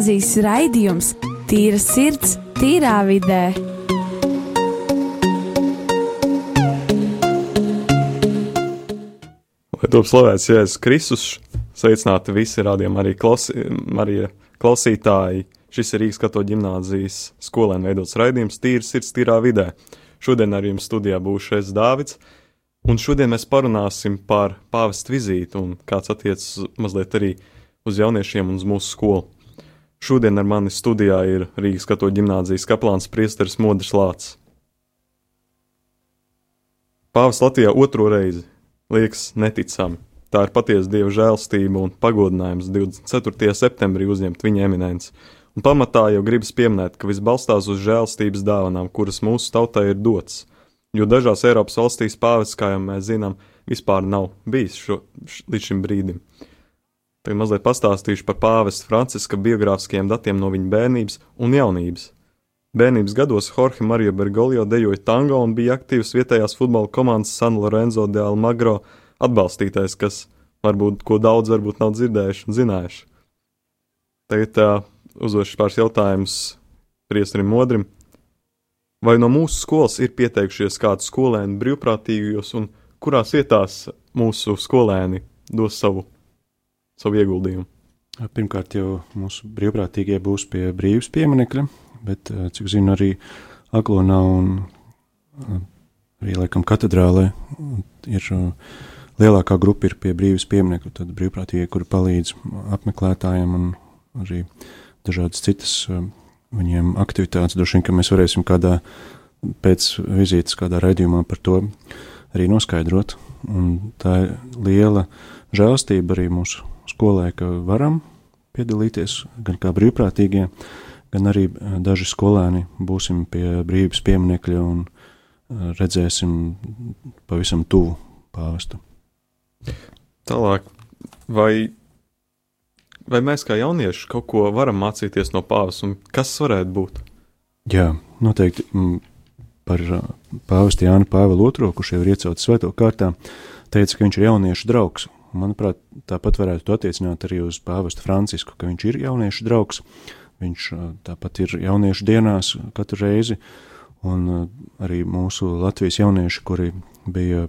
gimnāzijas raidījums Tīra sirds, tīrā vidē. Lai top slavēts Jēzus Kristus, sveicināti visi rādījumi arī klausi, Marija klausītāji. Šis ir Rīgas katoļu ģimnāzijas skolēnu veidots raidījums Tīra sirds, tīrā vidē. Šodien ar jums studijā būšu es Dāvids, un šodien mēs parunāsim par pāvestu vizīti un kāds attiecas mazliet arī uz jauniešiem un uz mūsu skolu. Šodien ar mani studijā ir Rīgas katoļu ģimnāzijas kaplāns priesteris Modris Lācis. Pāvis Latvijā otro reizi liekas neticami. Tā ir patiesa dieva žēlstība un pagodinājums 24. septembrī uzņemt viņa eminenci un pamatā jau gribas pieminēt, ka viss balstās uz žēlstības dāvanām, kuras mūsu tautai ir dotas. Jo dažās Eiropas valstīs pāvis, kā jau mēs zinām, vispār nav bijis šo, š, līdz šim brīdim. Tagad mazliet pastāstīšu par pāvesta Franciska biogrāfiskajiem datiem no viņa bērnības un jaunības. Bērnības gados Jorge Mario Bergoglio dejoja tango un bija aktīvs vietējās futbola komandas San Lorenzo de Almagro atbalstītājs, kas varbūt ko daudz varbūt nav dzirdējuši un zinājuši. Tagad uh, uzdošu pāris jautājumus priesterim Modrim. Vai no mūsu skolas ir pieteikušies kādi skolēni brīvprātīgajos, un kurās vietās mūsu skolēni dos savu, savu ieguldījumu? Pirmkārt, jau mūsu brīvprātīgie būs pie brīvības pieminiekļa, bet, cik zinu, arī Aglonā un arī, laikam, katedrālē ir lielākā grupa ir pie brīvības pieminiekļa, tad brīvprātīgie, kuri palīdz apmeklētājiem un arī dažādas citas viņiem aktivitātes. Droši vien, ka mēs varēsim kādā pēc vizītes, kādā raidījumā par to arī noskaidrot. Un tā ir liela žēlstība arī mūsu skolē, ka varam piedalīties gan kā brīvprātīgie, gan arī uh, daži skolēni būsim pie brīvības pieminekļa un uh, redzēsim pavisam tuvu pāvestu. Tālāk, vai vai mēs kā jaunieši kaut ko varam mācīties no pāvis, un kas varētu būt? Jā, noteikti mm, par pāvestu Jānu Pāvilu II, kurš jau ir iecelts svēto kārtā, teica, ka viņš ir jauniešu draugs. Manuprāt, tāpat varētu to attiecināt arī uz pāvestu Francisku, ka viņš ir jauniešu draugs. Viņš tāpat ir jauniešu dienās katru reizi, un arī mūsu Latvijas jaunieši, kuri bija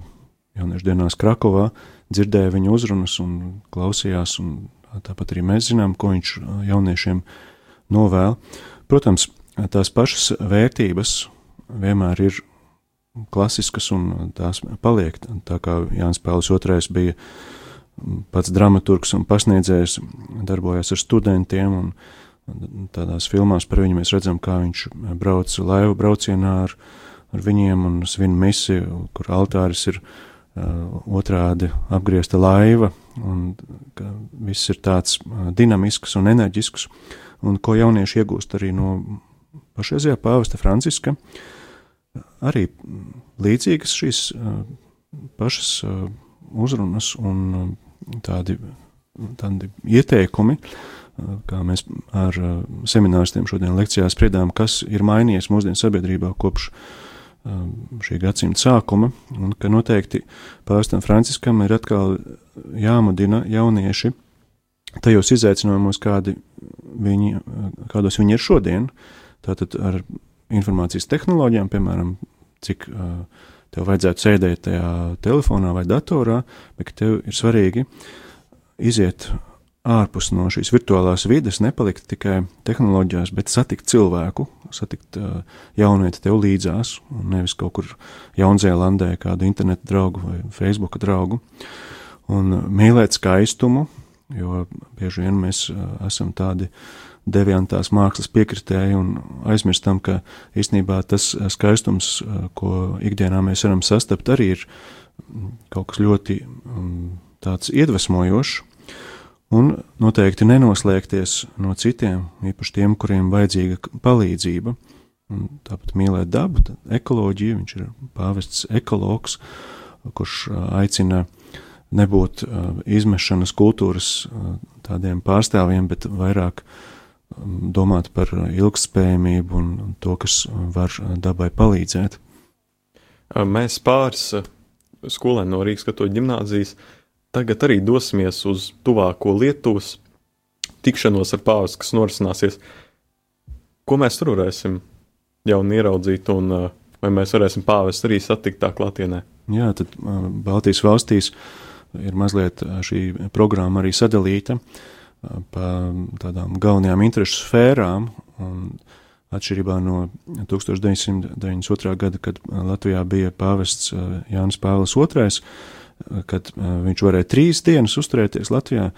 jauniešu dienās Krakovā, dzirdēja viņa uzrunas un klausījās un tāpat arī mēs zinām, ko viņš jauniešiem novēl. Protams, tās pašas vērtības vienmēr ir klasiskas un tās paliek. Tā kā Jānis Pāvils II bija pats dramaturgs un pasniedzējs, darbojās ar studentiem un tādās filmās par viņu mēs redzam, kā viņš brauc laivu braucienā ar, ar viņiem un svin misiju, kur altāris ir uh, Uh, otrādi apgriezta laiva, un viss ir tāds uh, dinamisks un enerģisks, un ko jaunieši iegūst arī no pašreizējā pāvesta Franciska. Arī līdzīgas šīs uh, pašas uzrunas un tādi, tādi ieteikumi, kā mēs ar semināristiem šodien lekcijā spriedām, kas ir mainījies mūsdienu sabiedrībā kopš uh, Um, šī gadsimta sākuma, un ka noteikti Pāvestam Franciskam ir atkal jāmudina jaunieši tajos izaicinājumos, kādi viņi, kādos viņi ir šodien, tātad ar informācijas tehnoloģijām, piemēram, cik uh, tev vajadzētu sēdēt tajā telefonā vai datorā, bet tev ir svarīgi iziet ārpus no šīs virtuālās vides, nepalikt tikai tehnoloģijās, bet satikt cilvēku, satikt uh, jaunieti tev līdzās, un nevis kaut kur Jaunzēlandē kādu internetu draugu vai Facebook draugu, un uh, mīlēt skaistumu, jo bieži vien mēs uh, esam tādi deviantās mākslas piekritēji un aizmirstam, ka īstenībā tas skaistums, uh, ko ikdienā mēs varam sastapt, arī ir kaut kas ļoti um, tāds iedvesmojošs, un noteikti nenoslēgties no citiem, īpaši tiem, kuriem vajadzīga palīdzība. Un tāpat mīlēt dabu, ekoloģiju, viņš ir pāvests ekologs, kurš aicina nebūt izmešanas kultūras tādiem pārstāvjiem, bet vairāk domāt par ilgspējamību un to, kas var dabai palīdzēt. Mēs pāris skolēni no Rīgas katoļu ģimnāzijas uh, Tagad arī dosimies uz tuvāko Lietuvas tikšanos ar pāvestu, kas norisināsies. Ko mēs tur varēsim jau ieraudzīt, un uh, vai mēs varēsim pāvestu arī satikt tā klātienē? Jā, tad uh, Baltijas valstīs ir mazliet šī programma arī sadalīta pa tādām galvenajām interesu sfērām. Atšķirībā no 1992. gada, kad Latvijā bija pāvests Jānis Pāvils II, kad viņš varēja trīs dienas uzturēties Latvijā,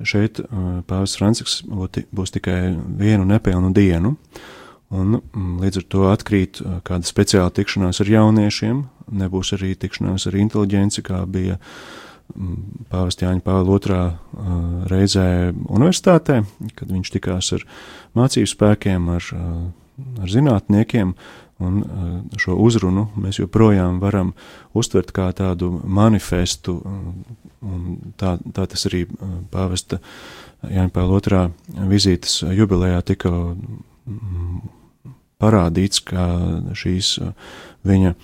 šeit Pāvests Francisks būs tikai vienu nepilnu dienu. Un, līdz ar to atkrīt kāda speciāla tikšanās ar jauniešiem, nebūs arī tikšanās ar inteliģenci, kā bija Pāvesta Jāņa Pāvila otrā reizē universitātē, kad viņš tikās ar mācību spēkiem, ar, ar zinātniekiem, Un eh, šo uzrunu mēs joprojām varam uztvert kā tādu manifestu, un tā, tā tas arī pāvesta Jāņa Pāvila otrā vizītes jubilejā tika mm, parādīts, kā šīs viņa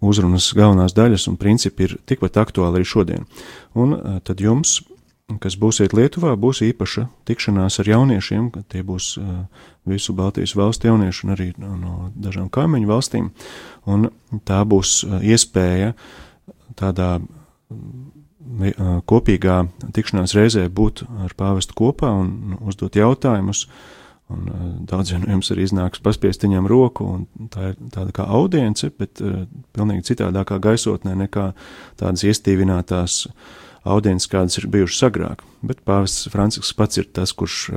uzrunas galvenās daļas un principi ir tikpat aktuāli arī šodien. Un tad jums kas būsiet Lietuvā, būs īpaša tikšanās ar jauniešiem, kad tie būs uh, visu Baltijas valstu jaunieši un arī no, no dažām kaimiņu valstīm. Un tā būs uh, iespēja tādā kopīgā tikšanās reizē būt ar pāvestu kopā un uzdot jautājumus. Un, uh, daudziem no jums arī iznāks paspiest viņam roku, un tā ir tāda kā audience, bet uh, pilnīgi citādākā gaisotnē nekā tādas iestīvinātās uh, audiences, kādas ir bijušas agrāk. Bet Pāvests Francisks pats ir tas, kurš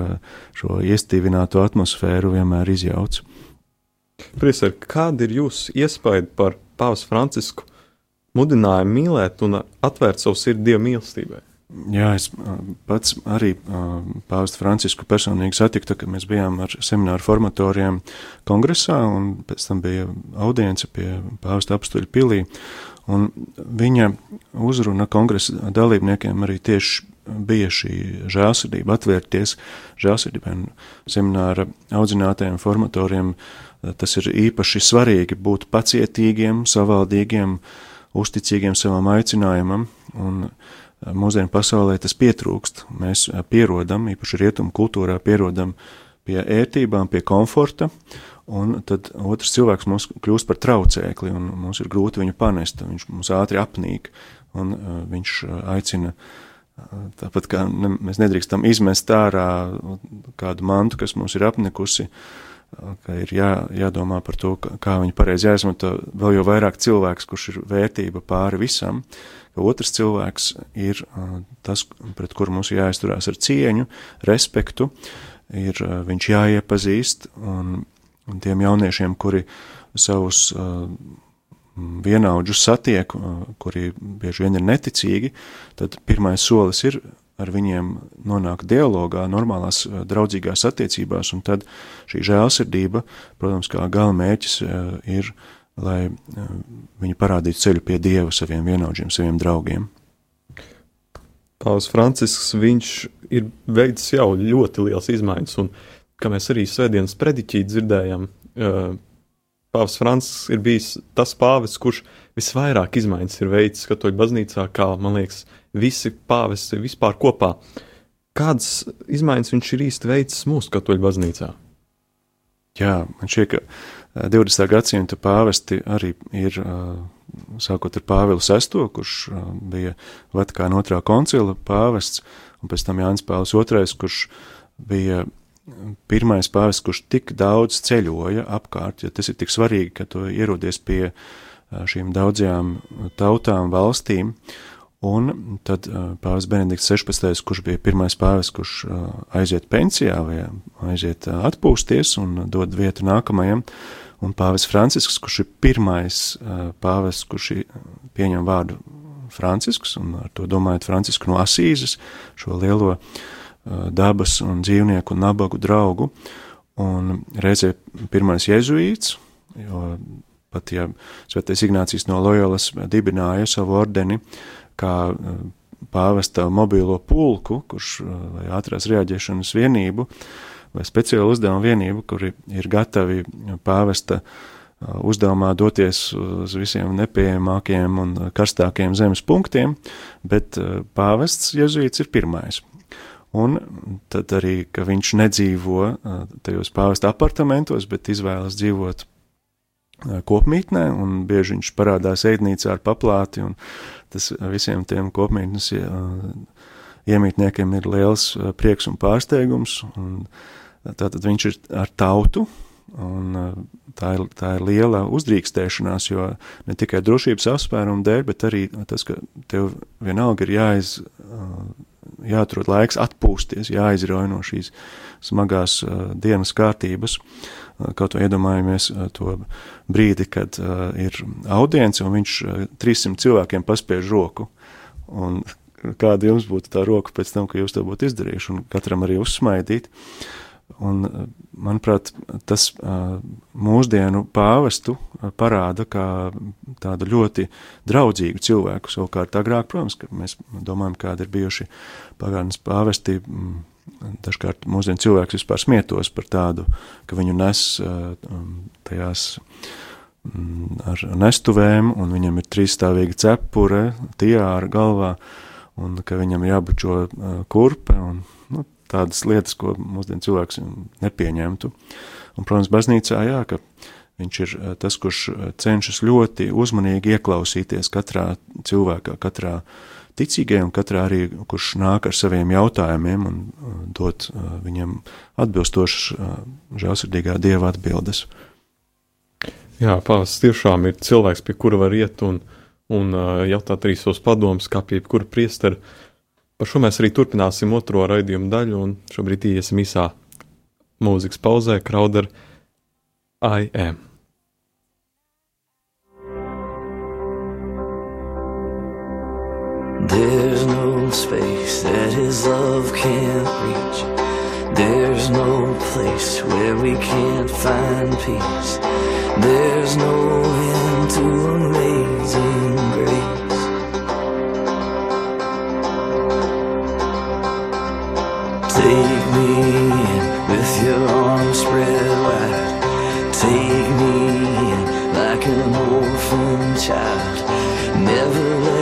šo iestīvināto atmosfēru vienmēr izjauc. Priesar, kāda ir jūsu iespēja par Pāvestu Francisku mudinājumu mīlēt un atvērt savu sirdi Dieva mīlestībai? Jā, es pats arī Pāvestu Francisku personīgi satiku, kad mēs bijām ar semināru formatoriem kongresā, un pēc tam bija audience pie Pāvesta apstuļa pilī. Un viņa uzruna kongresa dalībniekiem arī tieši bija šī žēlsirdība, atvērties žēlsirdībai un semināra audzinātajiem formatoriem. Tas ir īpaši svarīgi būt pacietīgiem, savaldīgiem, uzticīgiem savam aicinājumam, un mūsdienu pasaulē tas pietrūkst. Mēs pierodam, īpaši rietumu kultūrā pierodam pie ērtībām, pie komforta, un tad otrs cilvēks mums kļūst par traucēkli, un mums ir grūti viņu panest, viņš mums ātri apnīk, un uh, viņš uh, aicina, uh, tāpat kā ne, mēs nedrīkstam izmest ārā kādu mantu, kas mums ir apnikusi, uh, ka ir jā, jādomā par to, kā viņu pareizi jāizmanto, vēl jau vairāk cilvēks, kurš ir vērtība pāri visam, ka otrs cilvēks ir tas, pret kuru mums jāizturās ar cieņu, respektu, ir viņš jāiepazīst, un Un tiem jauniešiem, kuri savus vienaudžus satiek, kuri bieži vien ir neticīgi, tad pirmais solis ir ar viņiem nonākt dialogā, normālās draudzīgās attiecībās, un tad šī žēlsirdība, protams, kā gala mērķis ir, lai uh, viņi parādītu ceļu pie Dieva saviem vienaudžiem, saviem draugiem. Pāvils Francisks, viņš ir veicis jau ļoti liels izmaiņas, un kā mēs arī svētdienas prediķī dzirdējām, Pāvils Francisks ir bijis tas pāvis, kurš visvairāk izmaiņas ir veicis katoļu baznīcā, kā, man liekas, visi pāvesti vispār kopā. Kādas izmaiņas viņš ir īsti veicis mūsu katoļu baznīcā? Jā, man šķiet, ka 20. gadsimta pāvesti arī ir, sākot ar Pāvilu VI, kurš bija Vatikāna otrā koncila pāvests, un pēc tam Jānis Pāvils II, kurš bija pirmais pāvis, kurš tik daudz ceļoja apkārt, ja tas ir tik svarīgi, ka tu ierodies pie šīm daudzajām tautām, valstīm, un tad pāvis Benedikts 16., kurš bija pirmais pāvis, kurš aiziet pensijā vai aiziet atpūsties un dod vietu nākamajam, un pāvis Francisks, kurš ir pirmais pāvis, kurš pieņem vārdu Francisks, un ar to domājot Francisku no Asīzes, šo lielo uh, dabas un dzīvnieku un nabagu draugu, un reizē pirmais jezuīts, jo pat ja Svētais Ignācijas no Loyolas dibināja savu ordeni kā pāvesta mobīlo pulku, kurš vai ātrās reaģēšanas vienību vai speciālu uzdevumu vienību, kuri ir gatavi pāvesta uzdevumā doties uz visiem nepieejamākiem un karstākiem zemes punktiem, bet pāvests jezuīts ir pirmais. Un tad arī, ka viņš nedzīvo tajos pāvesta apartamentos, bet izvēlas dzīvot kopmītnē, un bieži viņš parādās ēdnīcā ar paplāti, un tas visiem tiem kopmītnes iemītniekiem ir liels prieks un pārsteigums, un tātad viņš ir ar tautu, un tā ir, tā ir liela uzdrīkstēšanās, jo ne tikai drošības apsvērumu dēļ, bet arī tas, ka tev vienalga ir jāiz, jāatrod laiks atpūsties, jāizrauj no šīs smagās dienas kārtības, Kaut vai iedomājamies uh, to brīdi, kad uh, ir audience un viņš 300 uh, cilvēkiem paspiež roku. Un kāda jums būtu tā roka pēc tam, ka jūs to būtu izdarījuši, un katram arī uzsmaidīt. Un, manuprāt, tas mūsdienu pāvestu parāda kā tādu ļoti draudzīgu cilvēku. Savukārt agrāk, protams, mēs domājam, kādi ir bijuši pagātnes pāvesti mm, dažkārt mūsdienu cilvēks vispār smietos par tādu, ka viņu nes um, tajās mm, ar nestuvēm, un viņam ir trīsstāvīga cepure, tiāra galvā, un ka viņam jābučo kurpe, un nu, tādas lietas, ko mūsdienu cilvēks nepieņemtu. Un, protams, baznīcā, jā, ka viņš ir tas, kurš cenšas ļoti uzmanīgi ieklausīties katrā cilvēkā, katrā uh, ticīgajam, katrā arī, kurš nāk ar saviem jautājumiem un uh, dot uh, viņam atbilstošas uh, žēlsirdīgā dieva atbildes. Jā, pāvis tiešām ir cilvēks, pie kura var iet un, un jautāt arī savus padomus, kā pie kura priestera. Par šo mēs arī turpināsim otro raidījumu daļu, un šobrīd iesim īsā mūzikas pauzē, Crowder I am. There's no space that his love can't reach. There's no place where we can't find peace. There's no end to amazing grace. Take me in with your arms spread wide. Take me in like an orphan child. Never let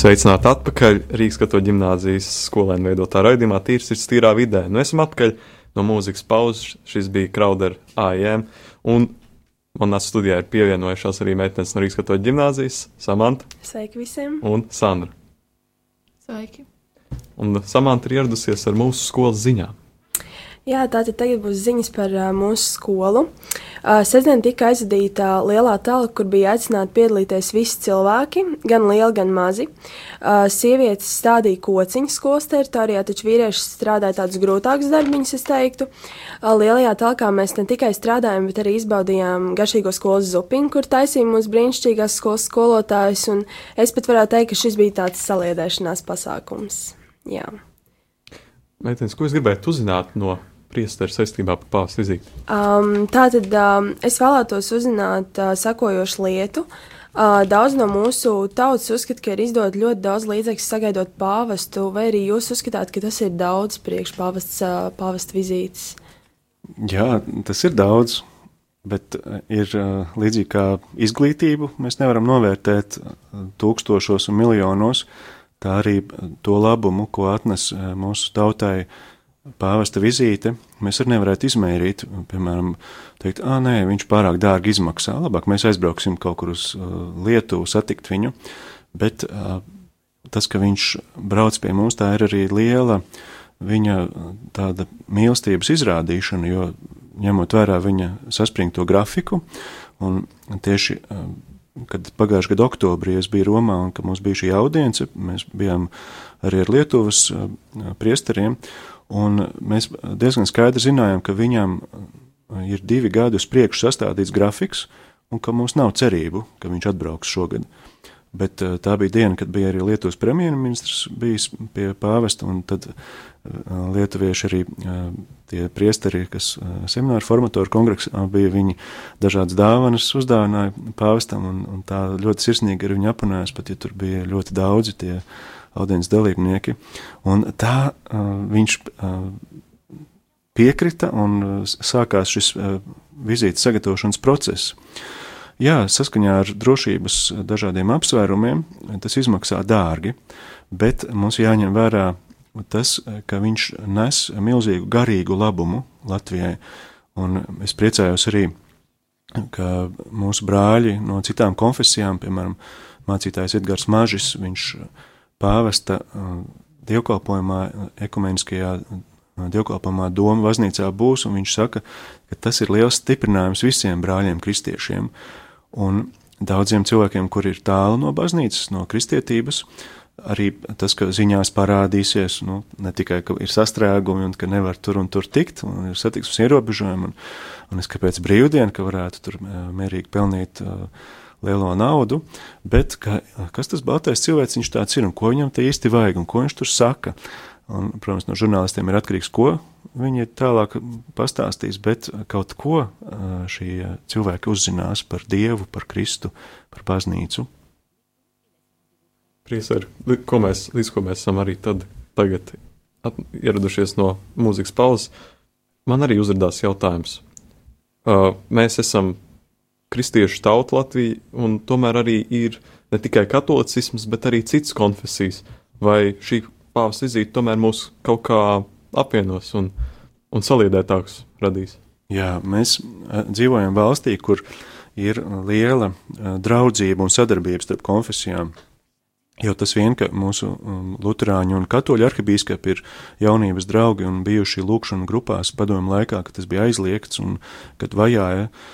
Sveicināti atpakaļ Rīgas katoļu ģimnāzijas skolēnu veidotā raidījumā Tīrs ir tīrā vidē. Nu, esam atpakaļ no mūzikas pauzes, šis bija Crowder AIM, un manā studijā ir pievienojušās arī meitenes no Rīgas katoļu ģimnāzijas - Samanta Sveiki visiem! un Sandra. Sveiki! Un Samanta ir ieradusies ar mūsu skolas ziņām. Jā, tātad tagad būs ziņas par uh, mūsu skolu. Uh, Sestdien tika aizvadīta lielā talka, kur bija aicināti piedalīties visi cilvēki, gan lieli, gan mazi. Uh, sievietes stādīja kociņu skolas teritorijā, taču vīrieši strādāja tādus grūtākus darbiņus, es teiktu. Uh, lielajā talkā mēs ne tikai strādājām, bet arī izbaudījām garšīgo skolas zupiņu, kur taisīja mūsu brīnišķīgās skolas skolotājs, un es pat varētu teikt, ka šis bija tāds saliedēšanās pasākums. Jā. Meitenes, ko es gribētu uzzināt no priesteru saistībā par pāvesta vizīti? Um, tātad um, es vēlētos uzzināt uh, sakojošu lietu. Uh, daudz no mūsu tautas uzskata, ka ir izdot ļoti daudz līdzekļu sagaidot pāvestu, vai arī jūs uzskatāt, ka tas ir daudz priekš pāvests, uh, pāvesta vizītes? Jā, tas ir daudz, bet uh, ir uh, līdzīgi kā izglītību. Mēs nevaram novērtēt uh, tūkstošos un miljonos. Tā arī to labumu, ko atnes mūsu tautai pāvesta vizīte, mēs arī nevarētu izmērīt, piemēram, teikt, ah, nē, viņš pārāk dārgi izmaksā, labāk mēs aizbrauksim kaut kur uz uh, Lietuvu satikt viņu, bet uh, tas, ka viņš brauc pie mums, tā ir arī liela viņa tāda mīlestības izrādīšana, jo ņemot vērā viņa saspringto grafiku, un tieši uh, kad pagājušā gada oktobrī es biju Romā un ka mums bija šī audience, mēs bijām arī ar Lietuvas priesteriem, un mēs diezgan skaidri zinājām, ka viņam ir divi gadi uz priekšu sastādīts grafiks, un ka mums nav cerību, ka viņš atbrauks šogad. Bet tā bija diena, kad bija arī Lietuvas premjerministrs bijis pie pāvesta, un tad lietuvieši arī tie priesteri, kas semināru formatoru kongresā bija, viņi dažādas dāvanas uzdāvināja pāvestam, un, un tā ļoti sirsnīgi ar viņu apunājās, pat ja tur bija ļoti daudzi tie audiences dalībnieki. Un tā viņš piekrita un sākās šis vizītes sagatavošanas process. Jā, saskaņā ar drošības dažādiem apsvērumiem tas izmaksā dārgi, bet mums jāņem vērā tas, ka viņš nes milzīgu garīgu labumu Latvijai. Un es priecājos arī, ka mūsu brāļi no citām konfesijām, piemēram, mācītājs Edgars Mažis, viņš pāvesta uh, dievkalpojumā, ekumeniskajā uh, dievkalpojumā Doma baznīcā būs, un viņš saka, ka tas ir liels stiprinājums visiem brāļiem kristiešiem. Un daudziem cilvēkiem, kur ir tālu no baznīcas, no kristietības, uh, arī tas, ka ziņās parādīsies, nu, ne tikai, ka ir sastrēgumi un ka nevar tur un tur tikt, un ir satiksmes ierobežojumi, un, un es kāpēc brīvdienu, ka varētu tur mierīgi pelnīt uh, lielo naudu, bet ka, kas tas baltais cilvēks viņš tāds ir un ko viņam te īsti vajag un ko viņš tur saka. Un, protams, no žurnālistiem ir atkarīgs, ko viņi tālāk pastāstīs, bet kaut ko šie cilvēki uzzinās par Dievu, par Kristu, par baznīcu priesari, ko mēs, līdz ko mēs esam arī tad, tagad at, ieradušies no mūzikas pauzes, man arī uzrādījās jautājums. Uh, mēs esam kristiešu tauta Latvija, un tomēr arī ir ne tikai katolicisms, bet arī citas konfesijas. Vai šī pāvesta vizīte tomēr mūs kaut kā apvienos un, un saliedētāks radīs? Jā, mēs dzīvojam valstī, kur ir liela draudzība un sadarbība starp konfesijām. Jau tas vien, ka mūsu um, luterāņu un katoļu arhibīskapi ir jaunības draugi un bijuši lūkšanu grupās padomu laikā, kad tas bija aizliegts un kad vajāja uh,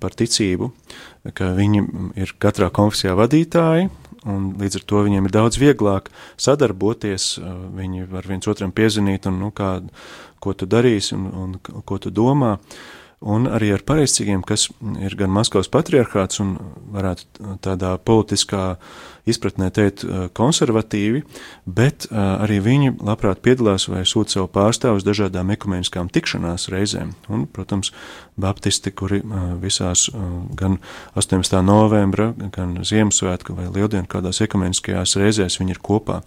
par ticību, ka viņi ir katrā konfesijā vadītāji, un līdz ar to viņiem ir daudz vieglāk sadarboties, viņi var viens otram piezinīt, un, nu, kā, ko tu darīsi un, un ko tu domā. Un arī ar pareizcīgiem, kas ir gan Maskavas patriarchāts un varētu tādā politiskā uh, izpratnē teikt konservatīvi, bet arī viņi labprāt piedalās vai sūta savu pārstāvu uz dažādām ekumeniskām tikšanās reizēm. Un, protams, baptisti, kuri visās gan 18. novembra, gan Ziemassvētku vai Lieldienu kādās ekumeniskajās reizēs viņi ir kopā.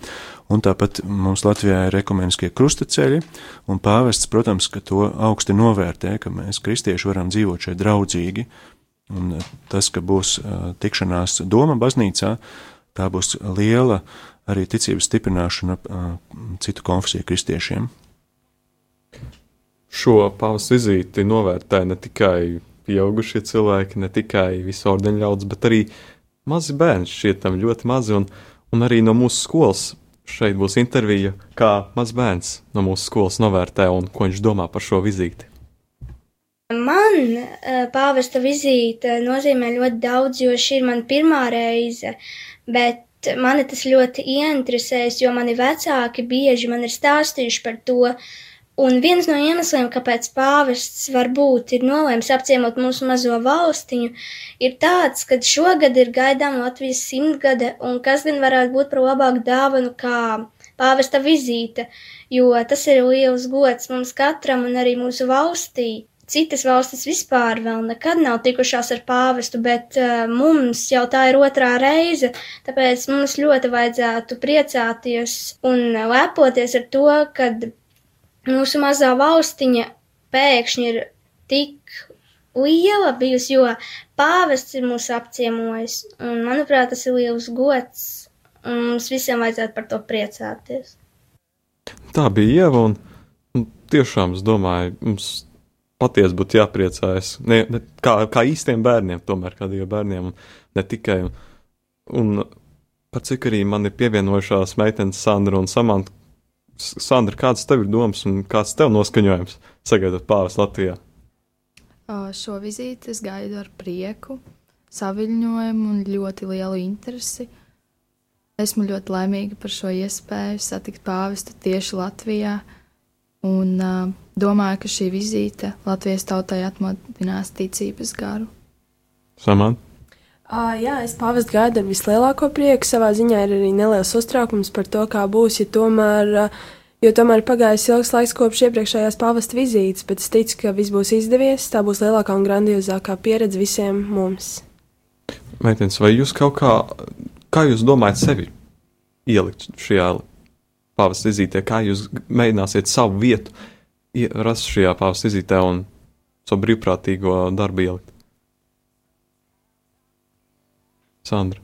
Un tāpat mums Latvijā ir ekumeniskie krustaceļi, un pāvests, protams, ka to augsti novērtē, ka mēs kristieši varam dzīvot šeit draudzīgi, un tas, ka būs tikšanās Doma baznīcā, tā būs liela arī ticības stiprināšana citu konfesiju kristiešiem. Šo pavas vizīti novērtē ne tikai pieaugušie cilvēki, ne tikai visu ordeņu ļaudis, bet arī mazi bērni šķietam ļoti mazi, un, un arī no mūsu skolas šeit būs intervija, kā mazs bērns no mūsu skolas novērtē un ko viņš domā par šo vizīti. Man pāvesta vizīte nozīmē ļoti daudz, jo šī ir man pirmā reize, bet mani tas ļoti ieinteresēs, jo mani vecāki bieži man ir stāstījuši par to, Un viens no iemesliem, kāpēc pāvests varbūt ir nolēms apciemot mūsu mazo valstiņu, ir tāds, ka šogad ir gaidām Latvijas simtgade, un kas gan varētu būt par labāku dāvanu kā pāvesta vizīte, jo tas ir liels gods mums katram un arī mūsu valstī. Citas valstis vispār vēl nekad nav tikušās ar pāvestu, bet uh, mums jau tā ir otrā reize, tāpēc mums ļoti vajadzētu priecāties un lepoties ar to, kad mūsu mazā valstiņa pēkšņi ir tik liela bijusi, jo pāvests ir mūs apciemojis, un manuprāt, tas ir liels gods, un mums visiem vajadzētu par to priecāties. Tā bija Ieva, un tiešām es domāju, mums patiesi būtu jāpriecājas. Ne, ne, kā, kā īstiem bērniem, tomēr kā diviem bērniem, un ne tikai. Un, par cik arī man ir pievienojušās meitenes Sandra un Samanta. Sandra, kādas tev ir domas un kāds tev noskaņojums sagaidot pāvis Latvijā? Šo vizīti es gaidu ar prieku, saviņojumu un ļoti lielu interesi. Esmu ļoti laimīga par šo iespēju satikt pāvestu tieši Latvijā un uh, domāju, ka šī vizīte Latvijas tautai atmodinās ticības garu. Samant? Uh, jā, es pāvestu gaidu ar vislielāko prieku. Savā ziņā ir arī neliels uztraukums par to, kā būs, ja tomēr, uh, jo tomēr pagājis ilgs laiks kopš iepriekšējās pāvesta vizītes, bet es ticu, ka viss būs izdevies. Tā būs lielākā un grandiozākā pieredze visiem mums. Meitenes, vai jūs kaut kā, kā jūs domājat sevi ielikt šajā pāvesta vizītē, kā jūs mēģināsiet savu vietu rast šajā pāvesta vizītē un savu brīvprātīgo darbu ielikt? Sandra.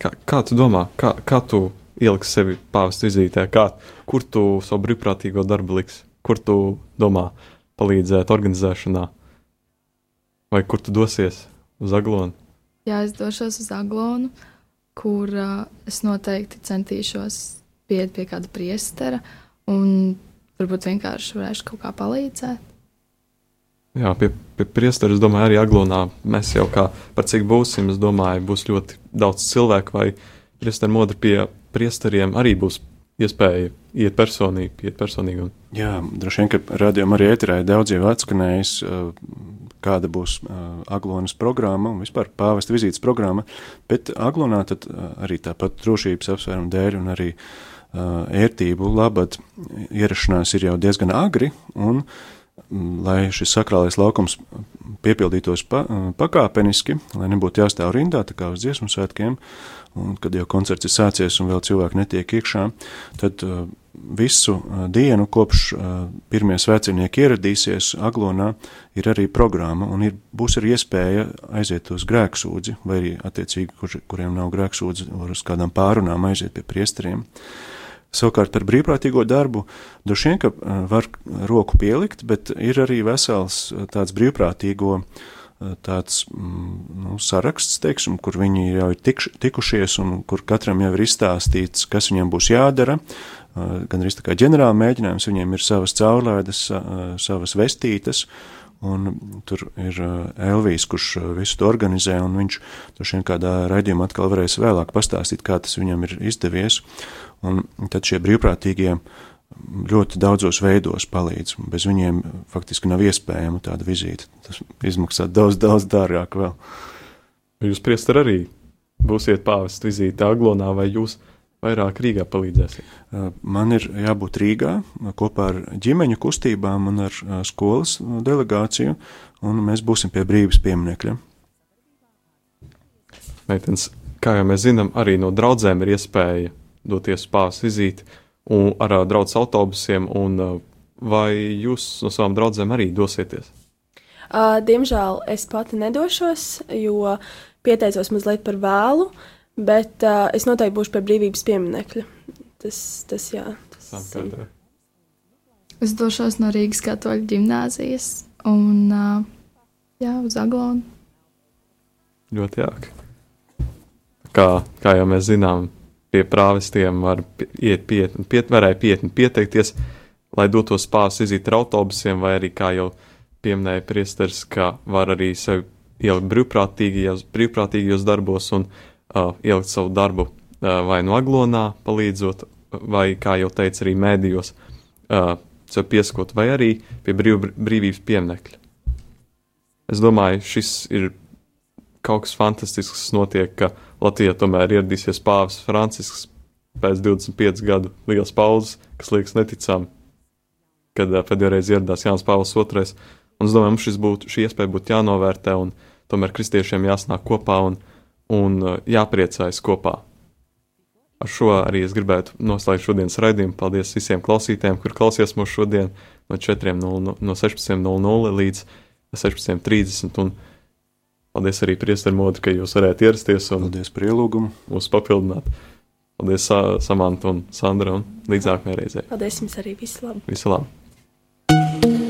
Kā, kā tu domā, kā, kā tu ieliksi sevi pāvesta vizītē, kā, kur tu savu brīvprātīgo darbu liksi, kur tu domā palīdzēt organizēšanā, vai kur tu dosies uz Aglonu? Jā, es došos uz Aglonu. Uh, kur uh, es noteikti centīšos pieiet pie kāda priestera un varbūt vienkārši varēšu kaut kā palīdzēt. Jā, pie, pie priestera, es domāju, arī Aglonā mēs jau kā par cik būsim, es domāju, būs ļoti daudz cilvēku, vai priesteri modri pie priesteriem arī būs iespēja iet personīgi, iet personīgi. Un... Jā, droši vien, ka radījumā arī ēterā ir daudz jau atskanējis kāda būs uh, Aglonas programma un vispār pāvesta vizītes programma, bet Aglonā tad uh, arī tāpat drošības apsvērumu dēļ un arī uh, ērtību labad ierašanās ir jau diezgan agri, un lai šis sakrālais laukums piepildītos pa, pakāpeniski, lai nebūtu jāstāv rindā, tā kā uz dziesmu svētkiem, un kad jau koncerts ir sācies un vēl cilvēki netiek iekšā, tad uh, visu uh, dienu, kopš uh, pirmie svētceļnieki ieradīsies Aglonā, ir arī programma, un ir, būs arī iespēja aiziet uz grēksūdzi, vai arī attiecīgi, kur, kuriem nav grēksūdzi, var uz kādām pārunām aiziet pie priesteriem. Savukārt par brīvprātīgo darbu droši vien, ka uh, var roku pielikt, bet ir arī vesels tāds brīvprātīgo tāds mm, nu, saraksts, teiksim, kur viņi jau ir tikš, tikušies un kur katram jau ir izstāstīts, kas viņam būs jādara. Gan arī tā kā ģenerāla mēģinājums, viņiem ir savas caurlaidas, savas vestītes, un tur ir Elvijas, kurš visu to organizē, un viņš tur šiem kādā raidījumā atkal varēs vēlāk pastāstīt, kā tas viņam ir izdevies. Un tad šie brīvprātīgie ļoti daudzos veidos palīdz. Bez viņiem faktiski nav iespējama tāda vizīte. Tas izmaksā daudz, daudz dārgāk vēl. Jūs, priester, arī būsiet pāvesta vizīte Aglonā, vai jūs vairāk Rīgā palīdzēsiet? Man ir jābūt Rīgā kopā ar ģimeņu kustībām un ar skolas delegāciju, un mēs būsim pie brīvības pieminekļa. Meitens, kā jau mēs zinām, arī no draudzēm ir iespēja doties pāvesta vizīti un ar draugu autobusiem, un vai jūs no savām draudzēm arī dosieties? Uh, diemžēl es pati nedošos, jo pieteicos mazliet par vēlu, bet uh, es noteikti būšu pie brīvības pieminekļa. Tas, tas jā. Tas. Es došos no Rīgas katoļu ģimnāzijas un uh, jā, uz Aglonu. Ļoti jauki. Kā, kā jau mēs zinām, pie prāvestiem var iet pietni, piet, varēja pietni pieteikties, lai dotos pāris izīt ar autobusiem, vai arī, kā jau pieminēja priesteris, ka var arī sevi ielikt brīvprātīgajos, brīvprātīgajos darbos un uh, ielikt savu darbu uh, vai no aglonā palīdzot, vai, kā jau teica, arī mēdījos uh, pieskot, vai arī pie brīv, brīvības pieminekļa. Es domāju, šis ir kaut kas fantastisks, kas notiek, ka Latvijā tomēr ieradīsies Pāvils Francisks pēc 25 gadu liels pauzes, kas liekas neticami, kad uh, pēdējo reizi ieradās Jānis Pāvils II. Un es domāju, mums būtu, šī iespēja būtu jānovērtē, un tomēr kristiešiem jāsnāk kopā un, un uh, jāpriecājas kopā. Ar šo arī es gribētu noslēgt šodienas raidījumu. Paldies visiem klausītājiem, kur klausījās mūsu šodien no 4.00 no 16.00 līdz 16.30. Un paldies arī priesterim ka jūs varētu ierasties un Paldies par ielūgumu. mūs papildināt. Paldies Sa Samanta un Sandra un līdz nākamajai reizei. Paldies jums arī visu labu! Visu labu!